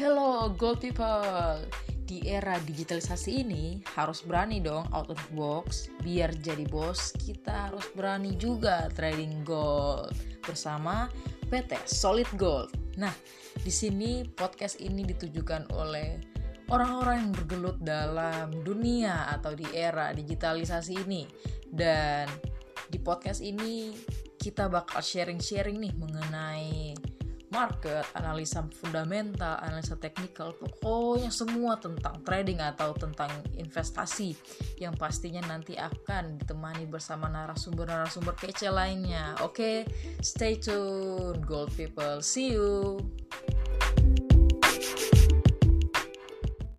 Hello gold people. Di era digitalisasi ini harus berani dong out of box. Biar jadi bos kita harus berani juga trading gold. Bersama PT Solid Gold. Nah di sini podcast ini ditujukan oleh orang-orang yang bergelut dalam dunia atau di era digitalisasi ini. Dan di podcast ini kita bakal sharing-sharing nih mengenai market, analisa fundamental, analisa teknikal, pokoknya semua tentang trading atau tentang investasi yang pastinya nanti akan ditemani bersama narasumber-narasumber kece lainnya. Oke, okay? stay tune, gold people. See you.